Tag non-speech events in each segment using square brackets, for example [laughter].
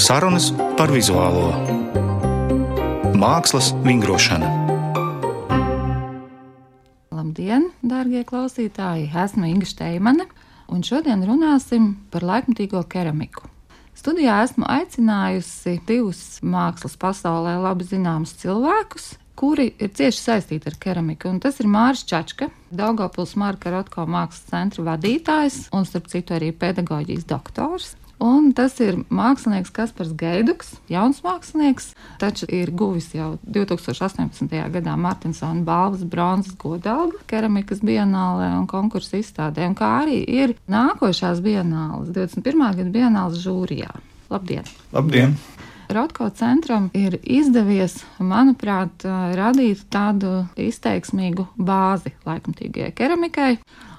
Sarunas par vizuālo mākslas vingrošanu. Labdien, darbie klausītāji! Esmu Inga Steimane, un šodien runāsim par laikmatīgo keramiku. Studijā esmu aicinājusi divus mākslas pasaulē labi zināmus cilvēkus, kuri ir cieši saistīti ar keramiku. Un tas ir Mārcis Čačka, Daugopils Marka Rotko mākslas centra vadītājs un, starp citu, arī pedagoģijas doktors. Un tas ir mākslinieks Kaspars Geiduks, jauns mākslinieks, taču ir guvis jau 2018. gadā Martinsona balvas bronzas godalgu keramikas bienālē un konkursu izstādē, un kā arī ir nākošās bienāles, 21. gada bienāles žūrijā. Labdien! Labdien! Rotko centram ir izdevies, manuprāt, radīt tādu izteiksmīgu bāzi laikmatīgajai keramikai.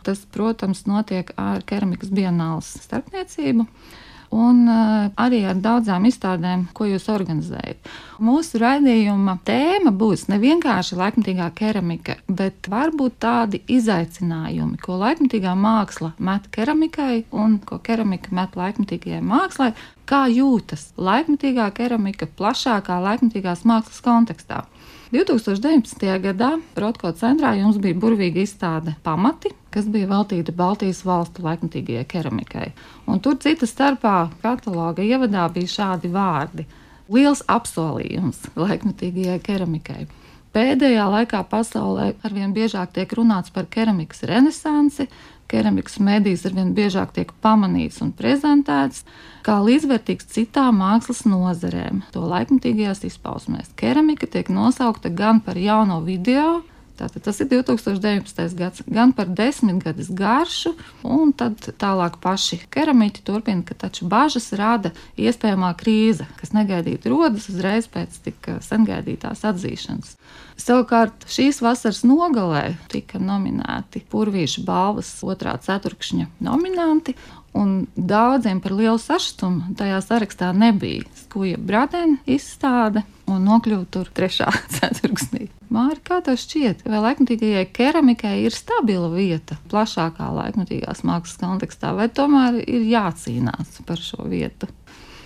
Tas, protams, notiek ar keramikas bienāles starpniecību un arī ar daudzām izstādēm, ko jūs organizējat. Mūsu raidījuma tēma būs ne vienkārši laikmatīgā keramika, bet varbūt tādi izaicinājumi, ko laikmatīgā māksla met keramikai un ko keramika met laikmatīgajai mākslai, kā jūtas laikmatīgā keramika plašākā laikmatīgās mākslas kontekstā. 2019. gadā Rotko centrā jums bija burvīga izstāde pamati, kas bija veltīta Baltijas valstu laikmatīgajai keramikai. Un tur cita starpā kataloga ievadā bija šādi vārdi - liels apsolījums laikmatīgajai keramikai. Pēdējā laikā pasaulē arvien biežāk tiek runāts par keramikas renesansi, keramikas medijas arvien biežāk tiek pamanīts un prezentēts kā līdzvērtīgs citām mākslas nozarēm. To laikmatīgajās izpausmēs. Keramika tiek nosaukta gan par jauno video, Tātad tas ir 2019. gads, gan par desmitgades garšu, un tad tālāk paši keramiķi turpina, ka taču bažas rada iespējamā krīze, kas negaidīti rodas uzreiz pēc tik sengaidītās atzīšanas. Savukārt šīs vasaras nogalē tika nominēti Purvīša balvas otrā ceturkšņa nominanti, un daudziem par lielu sašutumu tajā sarakstā nebija. Skuja Bradena izstāde un nokļuva tur trešā [laughs] ceturksnī. Māri, kā tev šķiet, vai laikmatīgajai keramikai ir stabila vieta plašākā laikmatīgās mākslas kontekstā, vai tomēr ir jācīnās par šo vietu?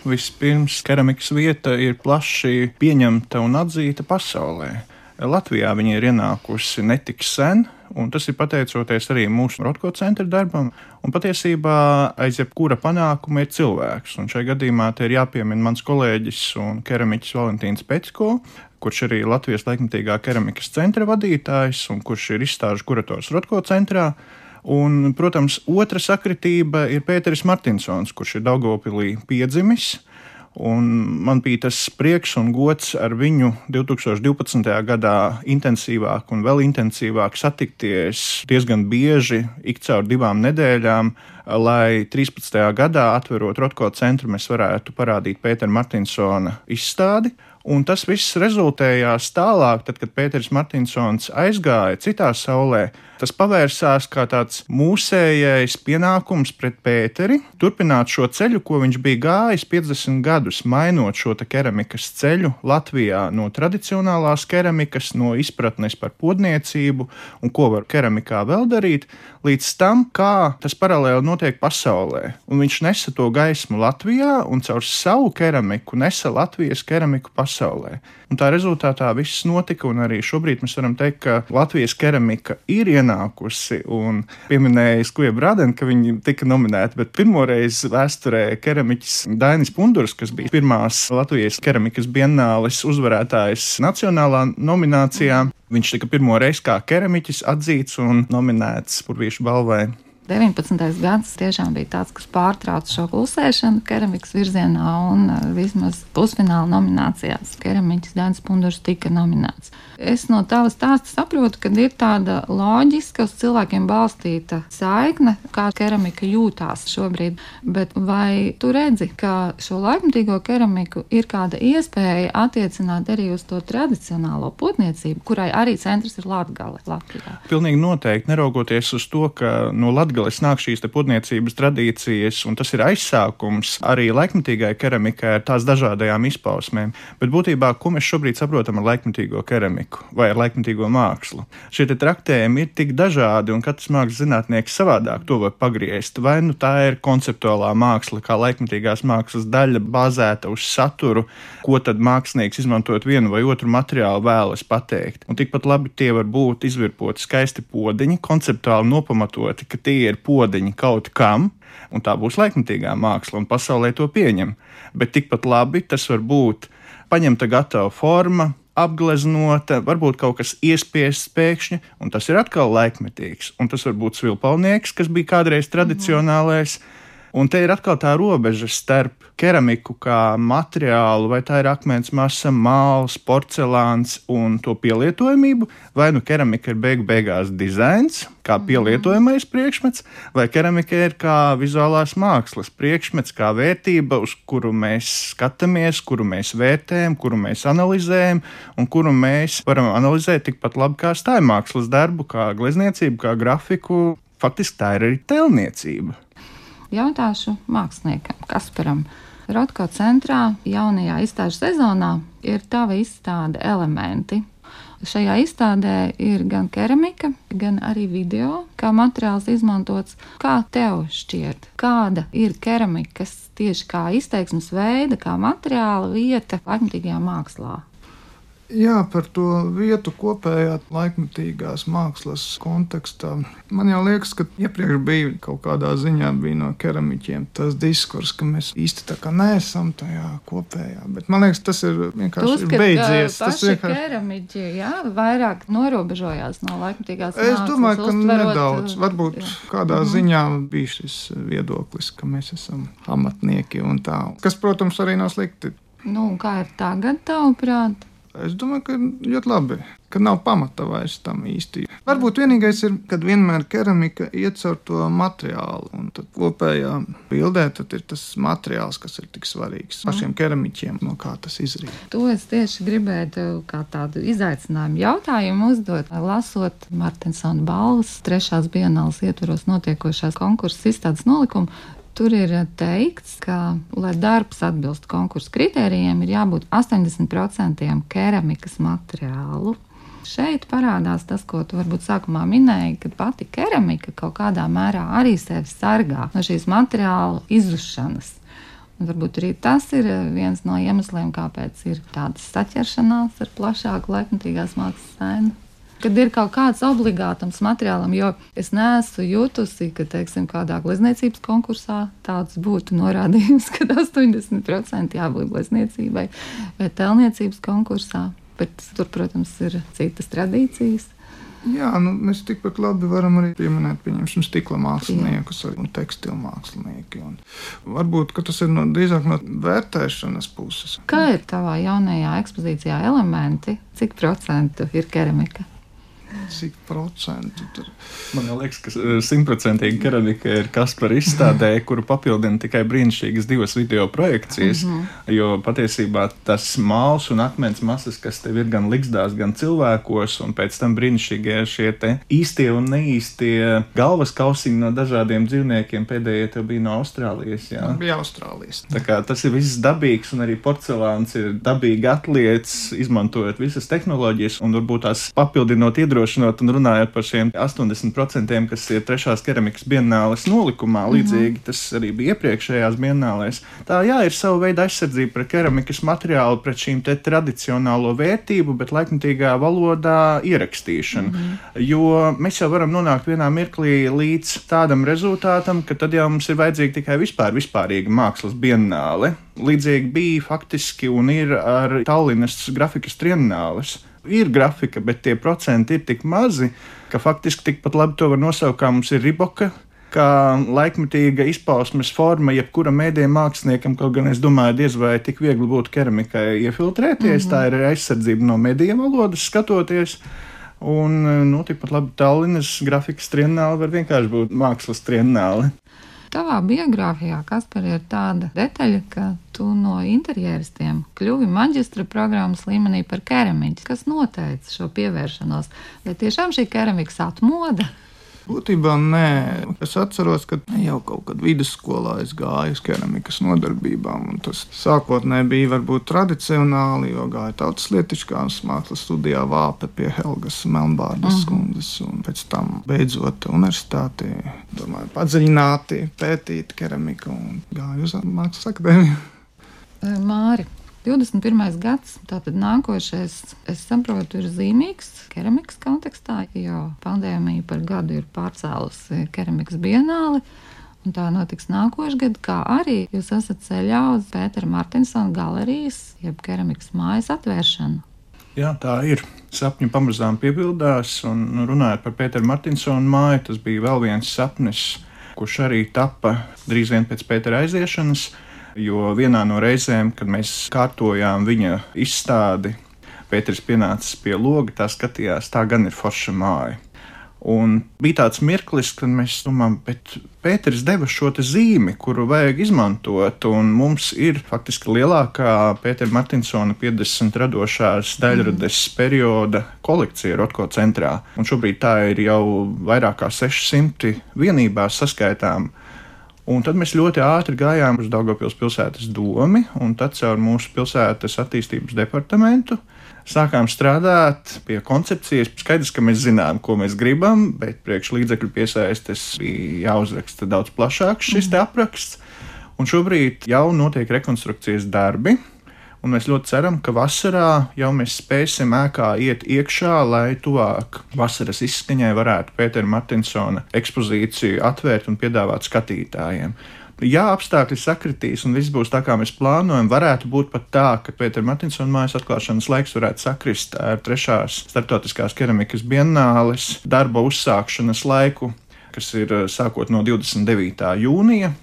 Vispirms, keramikas vieta ir plaši pieņemta un atzīta pasaulē. Latvijā viņa ir ienākusi netik sen, un tas ir pateicoties arī mūsu Rotko centra darbam. Un patiesībā aiz jebkura panākuma ir cilvēks. Un šajā gadījumā ir jāpiemina mans kolēģis un keramiķis Valentīns Pēcko, kurš arī Latvijas laikmatīgā keramikas centra vadītājs un kurš ir izstāžu kurators Rotko centrā. Un, protams, otra sakritība ir Pēteris Martinsons, kurš ir Daugopilī piedzimis. Man bija tas prieks un gods ar viņu 2012. gadā intensīvāk un vēl intensīvāk satikties diezgan bieži, ik caur divām nedēļām, lai 13. gadā, atverot Rotko centru, mēs varētu parādīt Pētera Martinsona izstādi. Un tas viss rezultējās tālāk, tad, kad Pēters Martinsons aizgāja citā saulē. Tas pavērsās kā tāds mūsējais pienākums pret Pēteri, turpināt šo ceļu, ko viņš bija gājis 50 gadus, mainot šo keramikas ceļu Latvijā no tradicionālās keramikas, no izpratnes par podniecību un ko var keramikā vēl darīt, līdz tam, kā tas paralēli notiek pasaulē. Un viņš nesa to gaismu Latvijā un caur savu keramiku nesa Latvijas keramiku pasaulē. Un tā rezultātā viss notika, un arī šobrīd mēs varam teikt, ka Latvijas keramika ir ienākusi un pieminēja Skuja Brādena, ka viņi tika nominēti, bet pirmoreiz vēsturē keramiķis Dainis Pundurs, kas bija pirmās Latvijas keramikas bienāles uzvarētājs nacionālā nominācijā, viņš tika pirmo reizi kā keramiķis atzīts un nominēts Purvīšu balvai. 19. gads tiešām bija tāds, kas pārtrauca šo klusēšanu keramikas virzienā, un uh, vismaz pusfināla nominācijās keramiķis Dārns Pundurs tika nominēts. Es no tava stāsta saprotu, ka ir tāda loģiska, uz cilvēkiem balstīta saikne, kā keramika jūtās šobrīd, bet vai tu redzi, ka šo laikmatīgo keramiku ir kāda iespēja attiecināt arī uz to tradicionālo potniecību, kurai arī centrs ir Latgale Latvijā? Pilnīgi noteikti, neraugoties uz to, ka no Latgales Latgales nāk šīs putniecības tradīcijas, un tas ir aizsākums arī laikmetīgai keramikai ar tās dažādajām izpausmēm. Bet būtībā, ko mēs šobrīd saprotam ar laikmetīgo keramiku vai ar laikmetīgo mākslu? Šie traktējumi ir tik dažādi, un katrs mākslas zinātnieks savādāk to var pagriezt. Vai nu tā ir konceptuālā māksla, kā laikmetīgās mākslas daļa, bāzēta uz saturu, ko tad mākslinieks izmantojot vienu vai otru materiālu vēlas pateikt. Un tikpat labi tie var būt izvirpoti skaisti podziņi, konceptuāli nopamatoti, ka tie ir podziņi kaut kam, un tā būs laikmatīgā māksla, un pasaulē to pieņem. Bet tikpat labi tas var būt paņemta gatava forma, apgleznota, varbūt kaut kas iespiests pēkšņi, un tas ir atkal laikmetīgs. Un tas var būt svilpaunieks, kas bija kādreiz tradicionālais. Mm -hmm Un te ir atkal tā robeža starp keramiku kā materiālu, vai tā ir akmens masa, māls, porcelāns un to pielietojamību, vai nu keramika ir beigu beigās dizains, kā mhm. pielietojamais priekšmets, vai keramika ir kā vizuālās mākslas priekšmets, kā vērtība, uz kuru mēs skatāmies, kuru mēs vērtējam, kuru mēs analizējam, un kuru mēs varam analizēt tikpat labi kā stājmākslas darbu, kā glezniecību, kā grafiku. Faktiski tā ir arī telniecība. Jautāšu māksliniekam Kasparam. Rotko centrā jaunajā izstāžu sezonā ir tava izstāde elementi. Šajā izstādē ir gan keramika, gan arī video, kā materiāls izmantots. Kā tev šķiet, kāda ir keramikas tieši kā izteiksmes veida, kā materiāla vieta laikmatīgajā mākslā? Jā, par to vietu kopējā laikmatīgās mākslas kontekstā. Man jau liekas, ka iepriekš bija kaut kādā ziņā bija no keramiķiem tas diskurs, ka mēs īsti tā kā neesam tajā kopējā. Bet man liekas, tas ir vienkārši Uzskat, beidzies. Tas vienkārši... keramiķi, jā, vairāk norobežojās no laikmatīgās mākslas. Es domāju, ka uztverot... nedaudz. Varbūt jā. kādā mm ziņā bija šis viedoklis, ka mēs esam amatnieki un tā. Kas, protams, arī nav slikti. Nu, kā ir tagad, tavuprāt? Es domāju, ka ļoti labi, ka nav pamata vairs tam īsti. Varbūt vienīgais ir, kad vienmēr keramika iet caur to materiālu, un tad kopējā bildē tad ir tas materiāls, kas ir tik svarīgs pašiem keramiķiem, no kā tas izriet. To es tieši gribēju kā tādu izaicinājumu jautājumu uzdot, lasot Martinsona balvas trešās bienālas ietvaros notiekošās konkursas izstādes nolikumu. Tur ir teikts, ka, lai darbs atbilstu konkursu kritērijiem, ir jābūt 80% keramikas materiālu. Šeit parādās tas, ko tu varbūt sākumā minēji, ka pati keramika kaut kādā mērā arī sevi sargā no šīs materiāla izušanas. Un varbūt arī tas ir viens no iemesliem, kāpēc ir tādas saķeršanās ar plašāku laikmatīgās mākslas sēnu kad ir kaut kāds obligātams materiālam, jo es neesmu jutusi, ka, teiksim, kādā glezniecības konkursā tāds būtu norādījums, [laughs] ka 80% jābūt glezniecībai vai telniecības konkursā. Bet tur, protams, ir citas tradīcijas. Jā, nu, mēs tikpat labi varam arī pieminēt, pieņemsim, stikla māksliniekus Jā. un tekstilu mākslinieki. Un varbūt tas ir no, drīzāk no vērtēšanas puses. Kā ir tavā jaunajā ekspozīcijā elementi? Cik procentu ir keramika? Cik procentu tur. Man liekas, ka eh, simtprocentīgi keramika ir Kaspara izstādē, kuru papildina tikai brīnišķīgas divas video projekcijas. Mm -hmm. Jo patiesībā tas māls un akmens masas, kas tev ir gan likstās, gan cilvēkos, un pēc tam brīnišķīgie šie īstie un neīstie galvas kausiņi no dažādiem dzīvniekiem, pēdējie tev bija no Austrālijas. Jā, Man bija Austrālijas. Tā kā tas ir viss dabīgs, un arī porcelāns ir dabīgi atlietas, izmantojot visas tehnoloģijas, un varbūt tās papildinot iedrošināt nodrošinot un runājot par šiem 80%, kas ir trešās keramikas bienāles nolikumā, mhm. līdzīgi tas arī bija iepriekšējās bienālēs. Tā jā, ir sava veida aizsardzība pret keramikas materiālu, pret šīm tradicionālo vērtību, bet laikmatīgā valodā ierakstīšanu. Mm -hmm. Jo mēs jau varam nonākt vienā mirklī līdz tādam rezultātam, ka tad jau mums ir vajadzīga tikai vispār vispārīga mākslas bienāle. Līdzīgi bija faktiski un ir ar Tallinas grafikas triennāles ir grafika, bet tie procenti ir tik mazi, ka faktiski tikpat labi to var nosaukt, kā mums ir riboka. Kā laikmetīga izpausmes forma, jebkura mēdīņa māksliniekam, kaut gan es domāju, diez vai tik viegli būtu keramikai iefiltrēties. Mm -hmm. Tā ir aizsardzība no mēdīņa valodas, skatoties. Un, nu, tikpat labi Tallinas grafikas trienāli var vienkārši būt mākslas trienāli. Tavā biogrāfijā, Kaspar, ir tāda detaļa, ka tu no interjeristiem kļuvi maģistra programmas līmenī par keramiķi. Kas noteica šo pievēršanos? Vai tiešām šī keramikas atmoda? Būtībā nē. Es atceros, ka jau kaut kad vidusskolā es gāju uz keramikas nodarbībām. Tas sākotnēji bija varbūt tradicionāli, jo gāju tautas lietiškās mākslas studijā Vāpe pie Helgas Melnbārdas. -huh. skundas. Un pēc tam beidzot universitātī, domāju, padziļināti pētīt keramiku un gāju uz mākslas akadēmiju. Māri, 21. gads, tātad nākošais, es saprotu, ir zīmīgs keramikas kontekstā, jo pandēmija par gadu ir pārcēlusi keramikas bienāli. Un tā notiks nākošais gads, kā arī jūs esat ceļā uz Pētera Martinsona galerijas, jeb keramikas mājas atvēršanu. Jā, tā ir. Sapņi pamazām piepildās, un runājot par Pētera Martinsona māju, tas bija vēl viens sapnis, kurš arī tappa drīz vien pēc Pētera aiziešanas. Jo vienā no reizēm, kad mēs kārtojām viņa izstādi, Pēters pienācis pie loga, tā skatījās, tā gan ir forša māja. Un bija tāds mirklis, kad mēs domājam, bet Pēters deva šo zīmi, kuru vajag izmantot. Un mums ir faktiski lielākā Pētera Martinsona 50 radošās daļradas mm. perioda kolekcija Rotko centrā. Un šobrīd tā ir jau vairāk kā 600 vienībās saskaitām. Un tad mēs ļoti ātri gājām uz Daugopils pilsētas domu, un tad caur mūsu pilsētas attīstības departamentu sākām strādāt pie koncepcijas. Skaidrs, ka mēs zinām, ko mēs gribam, bet priekš līdzekļu piesaistes bija jāuzraksta daudz plašāks šis mm. apraksts. Un šobrīd jau notiek rekonstrukcijas darbi. Un mēs ļoti ceram, ka vasarā jau mēs spēsim ēkā iet iekšā, lai tuvāk vasaras izskaņai varētu Pētera Martinsona ekspozīciju atvērt un piedāvāt skatītājiem. Ja apstākļi sakritīs un viss būs tā, kā mēs plānojam, varētu būt pat tā, ka Pētera Martinsona mājas atklāšanas laiks varētu sakrist ar trešās starptautiskās keramikas bienāles darba uzsākšanas laiku, kas ir sākot no 29. jūnija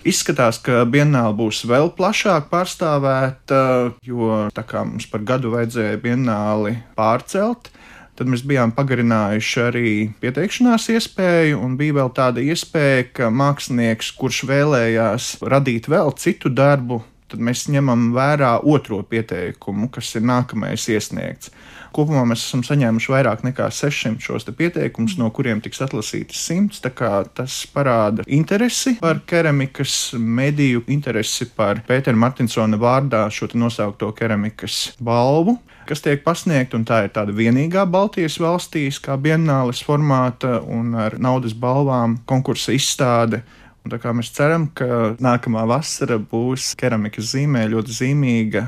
Izskatās, ka Biennāla būs vēl plašāk pārstāvēta, jo tā kā mums par gadu vajadzēja Biennāli pārcelt, tad mēs bijām pagarinājuši arī pieteikšanās iespēju, un bija vēl tāda iespēja, ka mākslinieks, kurš vēlējās radīt vēl citu darbu, tad mēs ņemam vērā otro pieteikumu, kas ir nākamais iesniegts. Kopumā mēs esam saņēmuši vairāk nekā 600 šos pieteikumus, no kuriem tiks atlasīti 100. Tas parāda interesi par keramikas mediju, interesi par Pētera Martinsona vārdā šo nosaukto keramikas balvu kas tiek pasniegta, un tā ir tāda vienīgā Baltijas valstīs, kā bienāles formāta un ar naudas balvām konkursa izstāde. Un tā kā mēs ceram, ka nākamā vasara būs keramikas zīmē ļoti zīmīga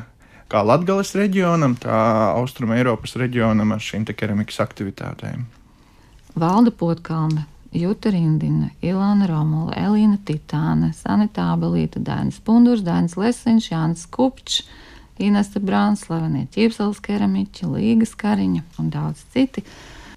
kā Latvijas reģionam, tā Austrum Eiropas reģionam ar šīm keramikas aktivitātēm. Valda Potkalne, Juta Rindina, Ilāna Romula, Elīna Titāne, Sanita Abelīta, Dainis Pundurs, Dainis Lesiņš, Jānis Kupčs, Inesta Brāns, Slavenie ķīpseles keramiķi, Līgas Kariņa un daudz citi.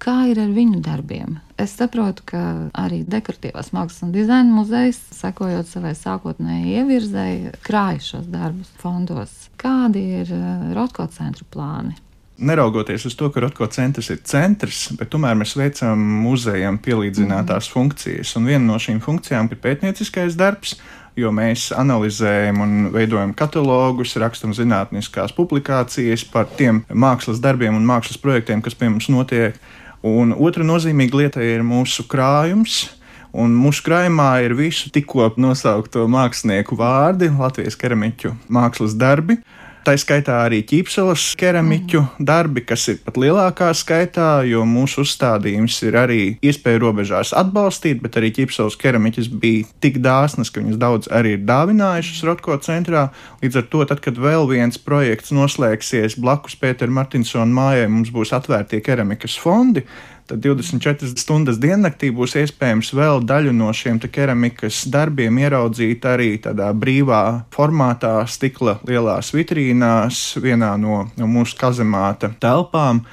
Kā ir ar viņu darbiem? Es saprotu, ka arī dekoratīvās mākslas un dizaina muzejs, sekojot savai sākotnējai ievirzēji, krāj šos darbus fondos. Kādi ir eh, Rotko centra plāni? Neraugoties uz to, ka Rotko centrs ir centrs, bet tomēr mēs veicam muzejam pielīdzinātās mm. funkcijas. Un viena no šīm funkcijām ir pētnieciskais darbs, jo mēs analizējam un veidojam katalogus, rakstam zinātniskās publikācijas par tiem mākslas darbiem un mākslas projektiem, kas pie mums notiek. Un otra nozīmīga lieta ir mūsu krājums. Un mūsu krājumā ir visu tikko nosaukto mākslinieku vārdi, Latvijas keramiķu mākslas darbi. Tā skaitā arī ķīpseles keramiķu darbi, kas ir pat lielākā skaitā, jo mūsu uzstādījums ir arī iespēja robežās atbalstīt, bet arī ķīpseles keramiķis bija tik dāsnas, ka viņas daudz arī ir dāvinājušas Rotko centrā. Līdz ar to, tad, kad vēl viens projekts noslēgsies blakus Pētera Martinsona mājai, mums būs atvērtie keramikas fondi tad 24 stundas diennaktī būs iespējams vēl daļu no šiem keramikas darbiem ieraudzīt arī tādā brīvā formātā, stikla lielās vitrīnās, vienā no, no mūsu kazemāta telpām.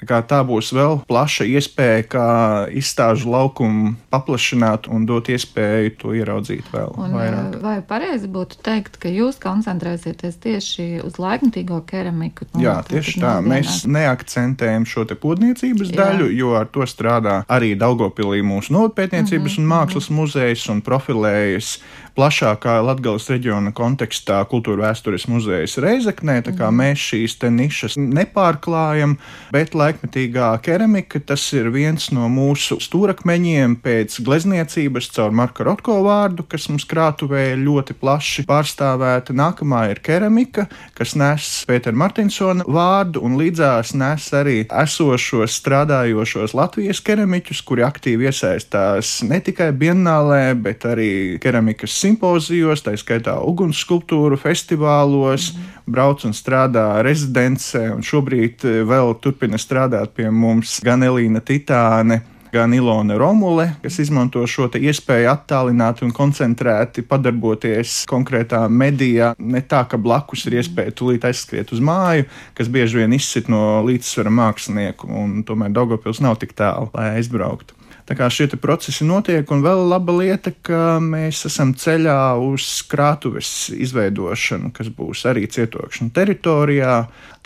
Tā, tā būs vēl plaša iespēja, kā izstāžu laukumu paplašināt un dot iespēju to ieraudzīt vēl un, vairāk. Vai pareizi būtu teikt, ka jūs koncentrēsieties tieši uz laikmatīgo keramiku? Jā, tieši tā. Mēs neakcentējam šo te podniecības Jā. daļu, jo ar to strādā arī Daugopilī mūsu novapētniecības mm -hmm, un mākslas mm -hmm. muzejs un profilējas plašākā Latgales reģiona kontekstā kultūra vēstures muzejas Reizeknē, tā kā -hmm. mēs šīs nišas nepārklājam, bet lai laikmetīgā keramika. Tas ir viens no mūsu stūrakmeņiem pēc glezniecības caur Marka Rotko vārdu, kas mums krātuvē ļoti plaši pārstāvēta. Nākamā ir keramika, kas nes Pētera Martinsona vārdu un līdzās nes arī esošos strādājošos Latvijas keramiķus, kuri aktīvi iesaistās ne tikai biennālē, bet arī keramikas simpozijos, tā skaitā ugunsskulptūru festivālos, mm -hmm. brauc un strādā rezidencē un šobrīd eh, vēl turpina strādāt pie mums gan Elīna Titāne gan Ilona Romule, kas izmanto šo iespēju attālināti un koncentrēti padarboties konkrētā medijā. Ne tā, ka blakus ir iespēja tūlīt aizskriet uz māju, kas bieži vien izsit no līdzsvara mākslinieku, un tomēr Daugopils nav tik tālu, lai aizbrauktu. Tā kā šie procesi notiek, un vēl laba lieta, ka mēs esam ceļā uz krātuves izveidošanu, kas būs arī cietokšņa teritorijā.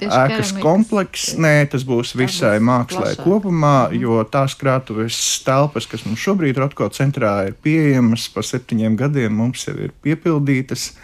Tieši ēkas komplekss, nē, tas būs visai būs mākslē plašāk. kopumā, mm. jo tās krātuves telpas, kas mums šobrīd Rotko centrā ir pieejamas, pa septiņiem gadiem mums jau ir piepildītas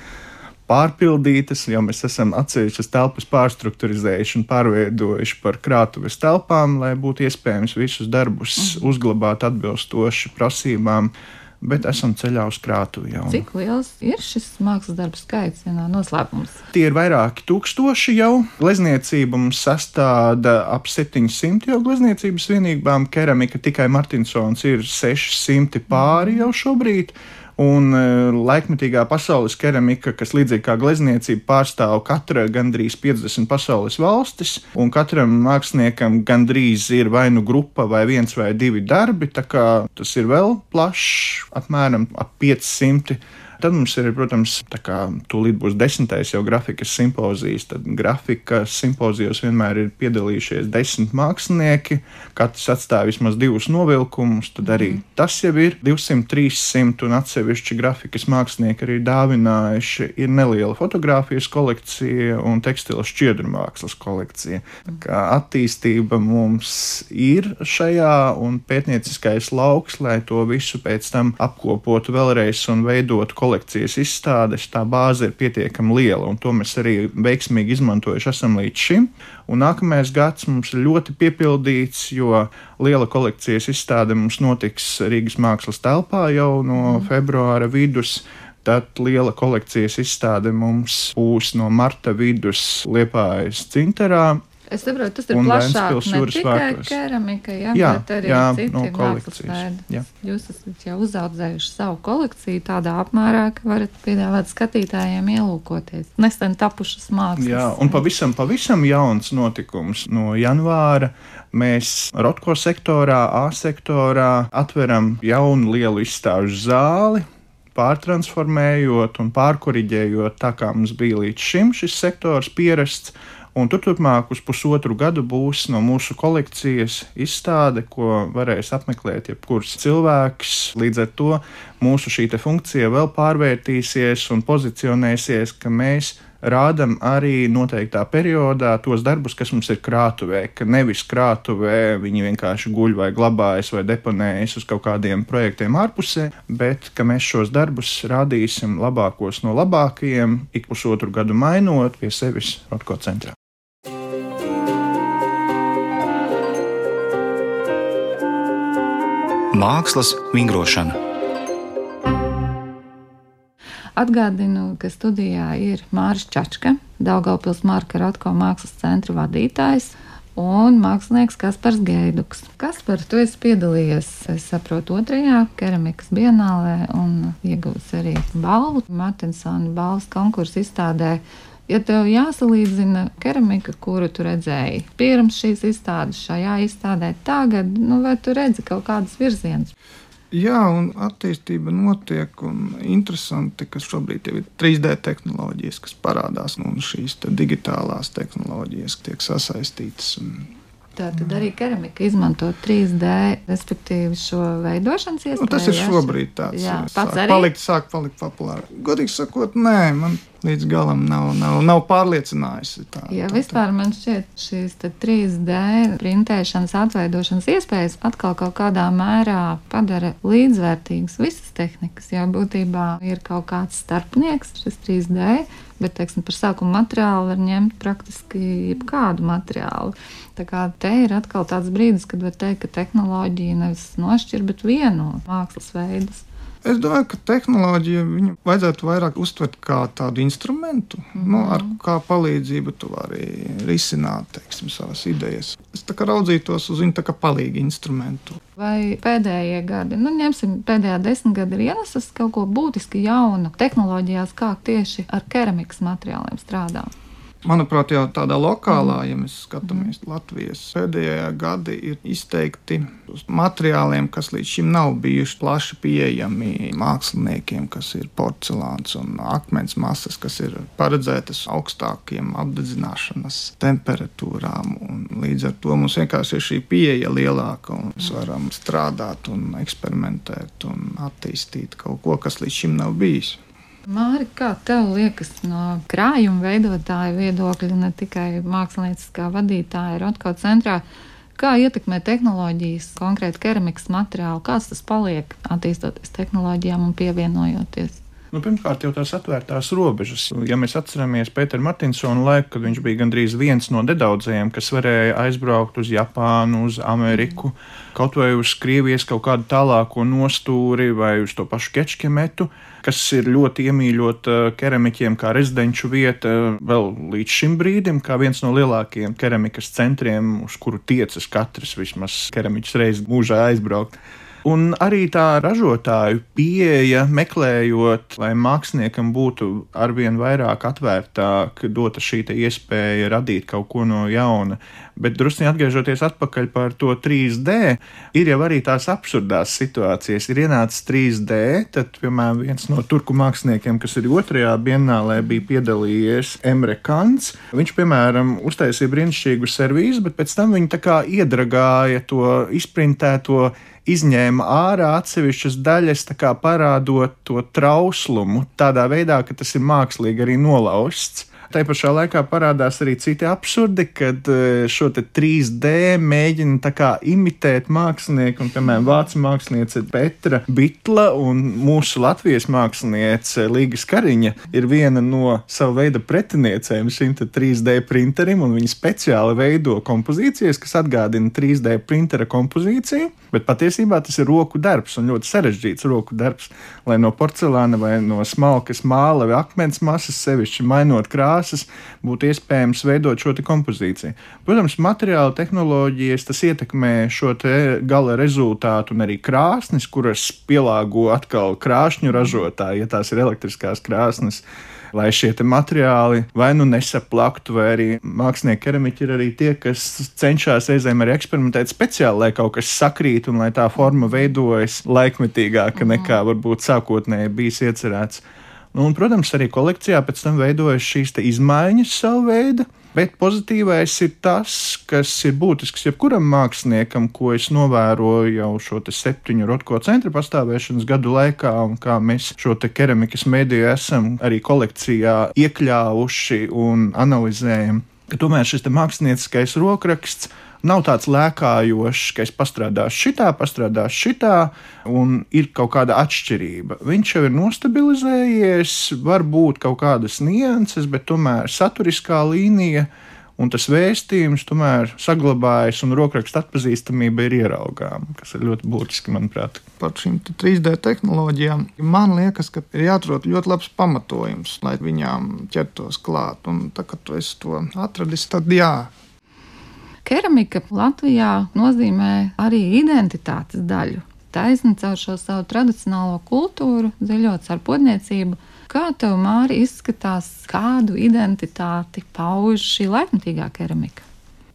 pārpildītas, jo mēs esam atsevišķas telpas pārstruktūrizējuši un pārveidojuši par krātuves telpām, lai būtu iespējams visus darbus mhm. uzglabāt atbilstoši prasībām. Bet esam ceļā uz krātuvi jau. Cik liels ir šis mākslas darbu skaits, vienā noslēpums? Tie ir vairāki tūkstoši jau. Glezniecība mums sastāda ap 700 jau glezniecības vienībām. Keramika tikai Martinsons ir 600 pāri jau šobrīd. Mm. Un e, laikmetīgā pasaules keramika, kas līdzīgi kā glezniecība pārstāv katra gandrīz 50 pasaules valstis, un katram māksliniekam gandrīz ir vai nu grupa, vai viens vai divi darbi. Tā kā tas ir vēl plašs, apmēram ap 500 Tad mums ir, protams, tā kā tūlīt būs desmitais jau grafikas simpozijas, tad grafikas simpozijos vienmēr ir piedalījušies desmit mākslinieki, katrs atstāja vismaz divus novilkumus, tad arī mm. tas jau ir 200, 300 un atsevišķi grafikas mākslinieki arī dāvinājuši. Ir neliela fotografijas kolekcija un tekstila šķiedru mākslas kolekcija. Tā kā attīstība mums ir šajā un pētnieciskais lauks, lai to visu pēc tam apkopotu vēlreiz un veidotu kolekciju kolekcijas izstādes, tā bāze ir pietiekami liela, un to mēs arī veiksmīgi izmantojuši esam līdz šim. Un nākamais gads mums ir ļoti piepildīts, jo liela kolekcijas izstāde mums notiks Rīgas mākslas telpā jau no mm. februāra vidus. Tad liela kolekcijas izstāde mums būs no marta vidus Liepājas Cinterā, Es saprotu, tas ir plašāk ne tikai keramika, ja, jā, bet arī jā, citi no mākslas veidi. Jūs esat jau uzaudzējuši savu kolekciju tādā apmērā, ka varat piedāvāt skatītājiem ielūkoties. Nesen tapušas mākslas. Jā, un pavisam, pavisam jauns notikums no janvāra. Mēs Rotko sektorā, A sektorā atveram jaunu lielu izstāžu zāli, pārtransformējot un pārkoriģējot tā, kā mums bija līdz šim šis sektors pierasts Un tur turpmāk uz pusotru gadu būs no mūsu kolekcijas izstāde, ko varēs apmeklēt jebkurš cilvēks. Līdz ar to mūsu šī funkcija vēl pārvērtīsies un pozicionēsies, ka mēs rādam arī noteiktā periodā tos darbus, kas mums ir krātuvē, ka nevis krātuvē viņi vienkārši guļ vai glabājas vai deponējas uz kaut kādiem projektiem ārpusē, bet ka mēs šos darbus rādīsim labākos no labākajiem, ik pusotru gadu mainot pie sevis Rotko centrā. Mākslas vingrošana. Atgādinu, ka studijā ir Mārcis Čačka, Daugaupils Marka Rotko mākslas centra vadītājs un mākslinieks Kaspars Geiduks. Kaspar, tu esi piedalījies, es saprotu, otrajā keramikas bienālē un ieguvis arī balvu Martinsona balvas konkursu izstādē Ja tev jāsalīdzina keramika, kuru tu redzēji pirms šīs izstādes, šajā izstādē, tagad, nu, vai tu redzi kaut kādas virzienas? Jā, un attīstība notiek, un interesanti, ka šobrīd ir 3D tehnoloģijas, kas parādās, un šīs digitālās tehnoloģijas tiek sasaistītas. Un Tā tad arī keramika izmanto 3D, respektīvi šo veidošanas iespēju. Nu, tas ir šobrīd tāds pats arī. Palikt, sāk palikt populāri. Godīgi sakot, nē, man līdz galam nav, nav, nav pārliecinājusi. Tā, ja tā, vispār man šķiet, šīs 3D printēšanas, atveidošanas iespējas atkal kaut kādā mērā padara līdzvērtīgas visas tehnikas. Jo būtībā ir kaut kāds starpnieks, šis 3D, bet teiksim, par sākuma materiālu var ņemt praktiski jebkādu materiālu. Tā kā te ir atkal tāds brīdis, kad var teikt, ka tehnoloģija nevis nošķir, bet vieno mākslas veidus. Es domāju, ka tehnoloģiju viņu vajadzētu vairāk uztvert kā tādu instrumentu, mm -hmm. nu, ar kā palīdzību tu vari risināt teiksim, savas idejas. Es tā kā raudzītos uz viņu kā palīgu instrumentu. Vai pēdējie gadi, nu, ņemsim, pēdējā desmitgade ir ienesis kaut ko būtiski jaunu tehnoloģijās, kā tieši ar keramikas materiāliem strādāt? Manuprāt, jau tādā lokālā, ja mēs skatāmies Latvijas pēdējā gadi, ir izteikti materiāliem, kas līdz šim nav bijuši plaši pieejami māksliniekiem, kas ir porcelāns un akmens masas, kas ir paredzētas augstākiem apdedzināšanas temperatūrām. Līdz ar to mums vienkārši ir šī pieeja lielāka un mēs varam strādāt un eksperimentēt un attīstīt kaut ko, kas līdz šim nav bijis. Māri, kā tev liekas no krājuma veidotāja viedokļa, ne tikai mākslinieckā vadītāja Rotko centrā, kā ietekmē tehnoloģijas, konkrēti keramikas materiālu, kāds tas paliek attīstoties tehnoloģijām un pievienojoties? Nu, pirmkārt, jau tās atvērtās robežas. Ja mēs atceramies Pēteru Martinsonu laiku, kad viņš bija gandrīz viens no nedaudzajiem, kas varēja aizbraukt uz Japānu, uz Ameriku, kaut vai uz Krievijas kaut kādu tālāko nostūri vai uz to pašu Kečkemetu, kas ir ļoti iemīļota keramiķiem kā rezidenču vieta vēl līdz šim brīdim, kā viens no lielākajiem keramikas centriem, uz kuru tiecas katrs vismaz keramiķis reizi mūžā aizbraukt. Un arī tā ražotāju pieeja, meklējot, lai māksliniekam būtu arvien vairāk atvērtāk, dota šī iespēja radīt kaut ko no jauna. Bet drusku atgriežoties atpakaļ par to 3D, ir jau arī tās absurdās situācijas. Ir ienācis 3D, tad, piemēram, viens no turku māksliniekiem, kas ir otrajā bienālē, bija piedalījies Emre Kants. Viņš, piemēram, uztaisīja brīnišķīgu servīzu, bet pēc tam viņi tā kā iedragāja to izprintēto izņēma ārā atsevišķas daļas, parādot to trauslumu tādā veidā, ka tas ir mākslīgi arī nolausts. Tā pašā laikā parādās arī citi absurdi, kad e, šo 3D mēģina imitēt mākslinieku, un, piemēram, vācu māksliniece Petra Bitla un mūsu Latvijas māksliniece Līga Skariņa ir viena no sava veida pretiniecēm šim 3D printerim, un viņi speciāli veido kompozīcijas, kas atgādina 3D printera kompozīciju. Bet patiesībā tas ir roku darbs un ļoti sarežģīts roku darbs, lai no porcelāna vai no smalkas māla vai akmens masas, sevišķi mainot krāsas, būtu iespējams veidot šo kompozīciju. Protams, materiāla tehnoloģijas tas ietekmē šo gala rezultātu un arī krāsnes, kuras pielāgo atkal krāšņu ražotāji, ja tās ir elektriskās krāsnes lai šie materiāli vai nu nesaplaktu, vai arī mākslinieki keramiķi ir arī tie, kas cenšas reizēm arī eksperimentēt speciāli, lai kaut kas sakrīt un lai tā forma veidojas laikmetīgāka nekā varbūt sākotnēji bijis iecerēts. Nu, un, protams, arī kolekcijā pēc tam veidojas šīs izmaiņas savu veidu. Bet pozitīvais ir tas, kas ir būtisks jebkuram māksliniekam, ko es novēroju jau šo septiņu rotko centra pastāvēšanas gadu laikā, un kā mēs šo keramikas mediju esam arī kolekcijā iekļāvuši un analizējam. Tomēr šis mākslinieckais rokraksts nav tāds lēkājošs, ka es pastrādāšu šitā, pastrādāšu šitā, un ir kaut kāda atšķirība. Viņš jau ir nostabilizējies, var būt kaut kādas nianses, bet tomēr saturiskā līnija. Un tas vēstījums tomēr saglabājas, un rokraksta atpazīstamība ir ieraugāma, kas ir ļoti būtiski, manuprāt. Par šīm 3D tehnoloģijām man liekas, ka ir jāatrod ļoti labs pamatojums, lai viņām ķertos klāt. Un tā kā tu to atradis, tad jā, Keramika Latvijā nozīmē arī identitātes daļu. Taisni caur šo savu tradicionālo kultūru, dziļot ar podniecību. Kā tev, Māri, izskatās, kādu identitāti pauž šī laikmatīgā keramika?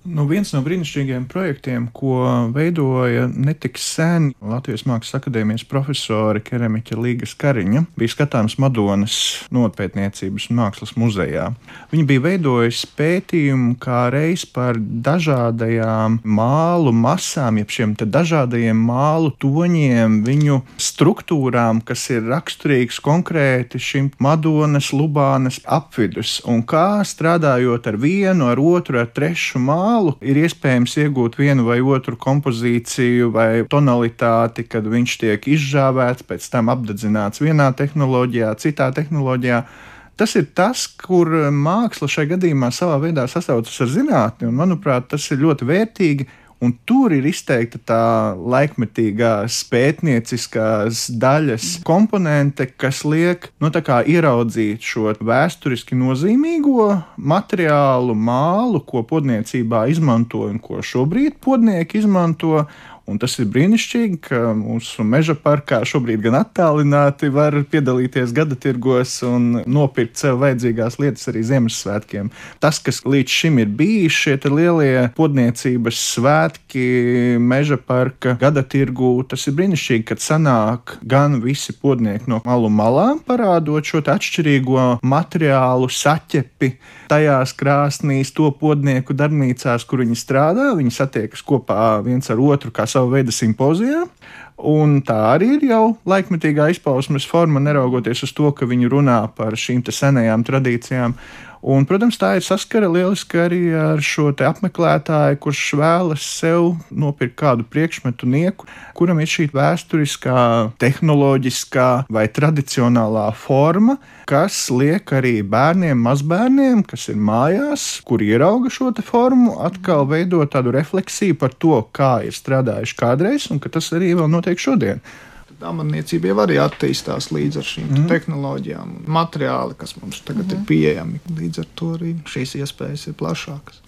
Nu, viens no brīnišķīgiem projektiem, ko veidoja netik sen Latvijas Mākslas akadēmijas profesori Keramiķa Līga Skariņa, bija skatāms Madonas nopētniecības un mākslas muzejā. Viņi bija veidojuši pētījumu kā reiz par dažādajām mālu masām, jeb šiem dažādajiem mālu toņiem, viņu struktūrām, kas ir raksturīgs konkrēti šim Madonas, Lubānas apvidus, un kā strādājot ar vienu, ar otru, ar trešu mālu ir iespējams iegūt vienu vai otru kompozīciju vai tonalitāti, kad viņš tiek izžāvēts, pēc tam apdedzināts vienā tehnoloģijā, citā tehnoloģijā. Tas ir tas, kur māksla šajā gadījumā savā veidā sasaucas ar zinātni, un manuprāt, tas ir ļoti vērtīgi Un tur ir izteikta tā laikmetīgās pētnieciskās daļas komponente, kas liek nu, ieraudzīt šo vēsturiski nozīmīgo materiālu, mālu, ko podniecībā izmanto un ko šobrīd podnieki izmanto. Un tas ir brīnišķīgi, ka mūsu meža parkā šobrīd gan attālināti var piedalīties gada tirgos un nopirkt sev vajadzīgās lietas arī Ziemassvētkiem. Tas, kas līdz šim ir bijis, šie lielie podniecības svētki, meža parka gada tirgū, tas ir brīnišķīgi, kad sanāk gan visi podnieki no malu malām, parādot šo atšķirīgo materiālu saķepi tajās krāsnīs, to podnieku darbnīcās, kur viņi strādā. Viņi satiekas kopā viens ar otru, kā savu veidu simpozijā. Un tā arī ir jau laikmetīgā izpausmes forma, neraugoties uz to, ka viņi runā par šīm senajām tradīcijām. Un, protams, tā ir saskara lieliski arī ar šo apmeklētāju, kurš vēlas sev nopirkt kādu priekšmetu nieku, kuram ir šī vēsturiskā, tehnoloģiskā vai tradicionālā forma, kas liek arī bērniem, mazbērniem, kas ir mājās, kur ierauga šo formu, atkal veidot tādu refleksiju par to, kā ir strādājuši kādreiz, un ka tas arī vēl notiek šodien amatniecība jau arī attīstās līdz ar šīm mm. tehnoloģijām un materiāli, kas mums tagad mm. ir mhm. pieejami. Līdz ar to arī šīs iespējas ir plašākas.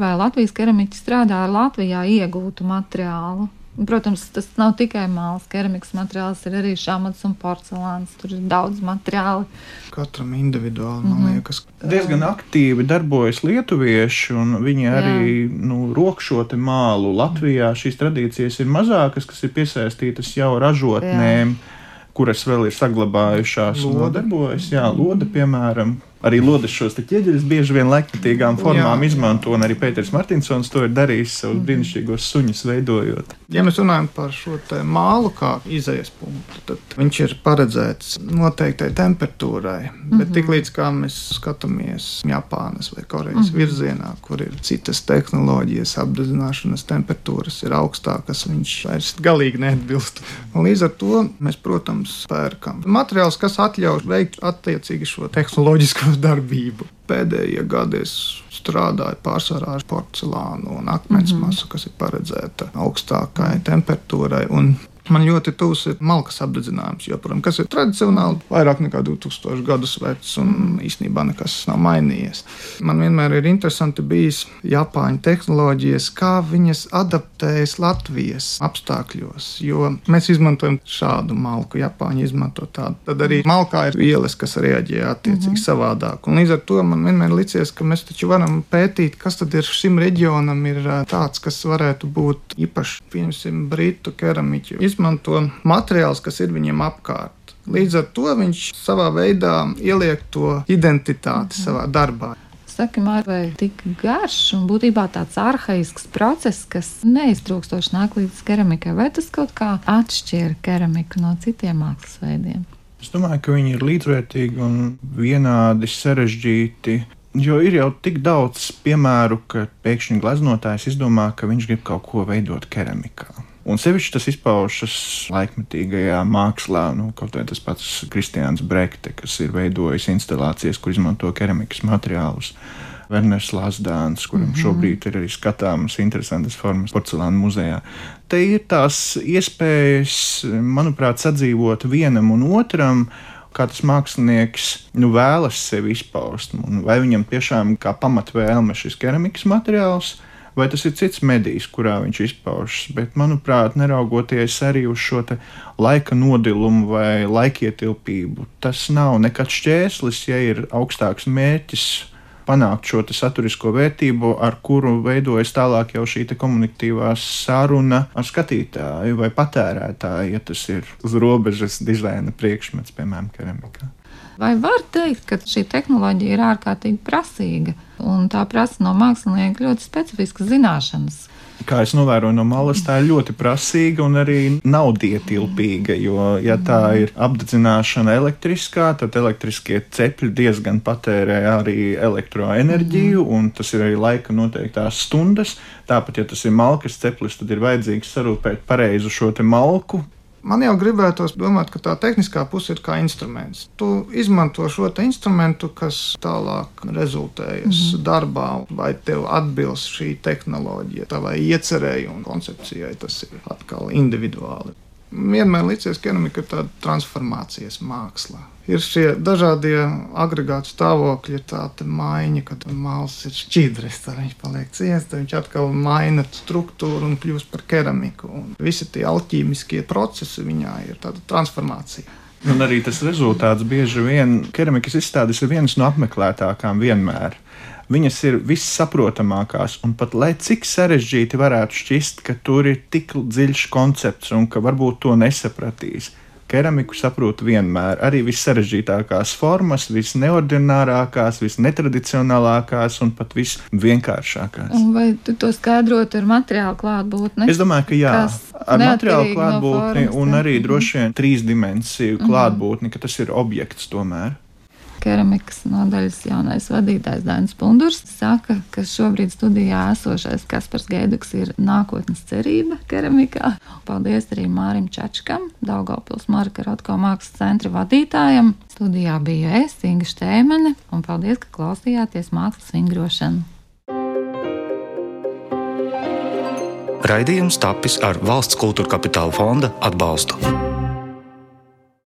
Vai Latvijas keramiķi strādā ar Latvijā iegūtu materiālu? Protams, tas nav tikai mākslas, keramikas materiāls, ir arī šāmats un porcelāns. Tur ir daudz materiālu. Katram individuāli, man mm -hmm. liekas. Diezgan aktīvi darbojas lietuvieši, un viņi arī nu, rokšoti mālu. Latvijā šīs tradīcijas ir mazākas, kas ir piesaistītas jau ražotnēm. Jā kuras vēl ir saglabājušās un nodarbojas. Jā, lode, piemēram, arī lodes šos ķieģeļus bieži vien laikmatīgām formām jā. izmanto, un arī Pēters Martinsons to ir darījis savus mm. brīnišķīgos suņus veidojot. Ja mēs runājam par šo mālu kā izējas punktu, tad viņš ir paredzēts noteiktai temperatūrai, mm -hmm. bet mhm. tiklīdz kā mēs skatāmies Japānas vai Korejas mm -hmm. virzienā, kur ir citas tehnoloģijas, apdedzināšanas temperatūras ir augstākas, viņš vairs galīgi neatbilst. Un līdz ar to mēs, protams, pērkam materiālus, kas atļauj veikt attiecīgi šo tehnoloģisko uz darbību. Pēdējie gadi es strādāju pārsvarā ar porcelānu un akmens mm -hmm. masu, kas ir paredzēta augstākai temperatūrai. Man ļoti tuvs ir malkas apdedzinājums, joprojām, kas ir tradicionāli vairāk nekā 2000 gadus vecs un īstenībā nekas nav mainījies. Man vienmēr ir interesanti bijis Japāņu tehnoloģijas, kā viņas adaptējas Latvijas apstākļos, jo mēs izmantojam šādu malku, Japāņi izmanto tādu. Tad arī malkā ir vielas, kas reaģē attiecīgi mm -hmm. savādāk. Un līdz ar to man vienmēr licies, ka mēs taču varam pētīt, kas tad ir šim reģionam ir tāds, kas varētu būt īpaši, pieņemsim, britu keramiķu izmanto materiālus, kas ir viņiem apkārt. Līdz ar to viņš savā veidā ieliek to identitāti mhm. savā darbā. Saki, Mārtiņ, vai tik garš un būtībā tāds arhaisks process, kas neiztrūkstoši nāk līdz keramikai, vai tas kaut kā atšķir keramiku no citiem mākslas veidiem? Es domāju, ka viņi ir līdzvērtīgi un vienādi sarežģīti. Jo ir jau tik daudz piemēru, ka pēkšņi gleznotājs izdomā, ka viņš grib kaut ko veidot keramikā. Un sevišķi tas izpaužas laikmetīgajā mākslā, nu, kaut vai tas pats Kristians Brekte, kas ir veidojis instalācijas, kur izmanto keramikas materiālus. Werners Lasdāns, kuram mm -hmm. šobrīd ir arī skatāmas interesantas formas porcelāna muzejā. Te ir tās iespējas, manuprāt, sadzīvot vienam un otram, kā tas mākslinieks nu, vēlas sevi izpaust. Vai viņam tiešām kā pamatvēlme šis keramikas materiāls, vai tas ir cits medijs, kurā viņš izpaužas. Bet, manuprāt, neraugoties arī uz šo laika nodilumu vai laikietilpību, tas nav nekāds šķērslis, ja ir augstāks mērķis panākt šo saturisko vērtību, ar kuru veidojas tālāk jau šī komunikatīvā saruna ar skatītāju vai patērētāju, ja tas ir uz robežas dizaina priekšmets, piemēram, keramikā. Vai var teikt, ka šī tehnoloģija ir ārkārtīgi prasīga un tā prasa no mākslinieka ļoti specifiskas zināšanas? kā es novēroju no malas, tā ir ļoti prasīga un arī naudietilpīga. Jo, ja tā ir apdedzināšana elektriskā, tad elektriskie cepļi diezgan patērē arī elektroenerģiju, mm. un tas ir arī laika noteiktās stundas. Tāpat, ja tas ir malkas ceplis, tad ir vajadzīgs sarūpēt pareizu šo malku, Man jau gribētos domāt, ka tā tehniskā puse ir kā instruments. Tu izmanto šo instrumentu, kas tālāk rezultējas mm -hmm. darbā, vai tev atbilst šī tehnoloģija, tavai iecerēji un koncepcijai. Tas ir atkal individuāli vienmēr licies, ka keramika ir tāda transformācijas māksla. Ir šie dažādie agregātu stāvokļi, tāda maiņa, kad mākslinieks ir šķidrs, tad viņš paliek ciets, tad viņš atkal maina struktūru un kļūst par keramiku. Un visi tie alķīmiskie procesi viņā ir tāda transformācija. Un arī tas rezultāts bieži vien keramikas izstādes ir viens no apmeklētākām vienmēr viņas ir vissaprotamākās, un pat lai cik sarežģīti varētu šķist, ka tur ir tik dziļš koncepts un ka varbūt to nesapratīs. Keramiku saprot vienmēr, arī vissarežģītākās formas, visneordinārākās, visnetradicionālākās un pat visvienkāršākās. Un vai tu to skaidrot ar materiālu klātbūtni? Es domāju, ka jā, ar materiālu klātbūtni no un arī droši vien trīs dimensiju mhm. klātbūtni, ka tas ir objekts tomēr keramikas nodaļas jaunais vadītājs Dainis Pundurs saka, ka šobrīd studijā esošais Kaspars Gēduks ir nākotnes cerība keramikā. Paldies arī Mārim Čačkam, Daugavpils Marka Rotko mākslas centra vadītājam. Studijā bija es, Inga Štēmene, un paldies, ka klausījāties mākslas vingrošanu. Raidījums tapis ar valsts kultūra kapitāla fonda atbalstu.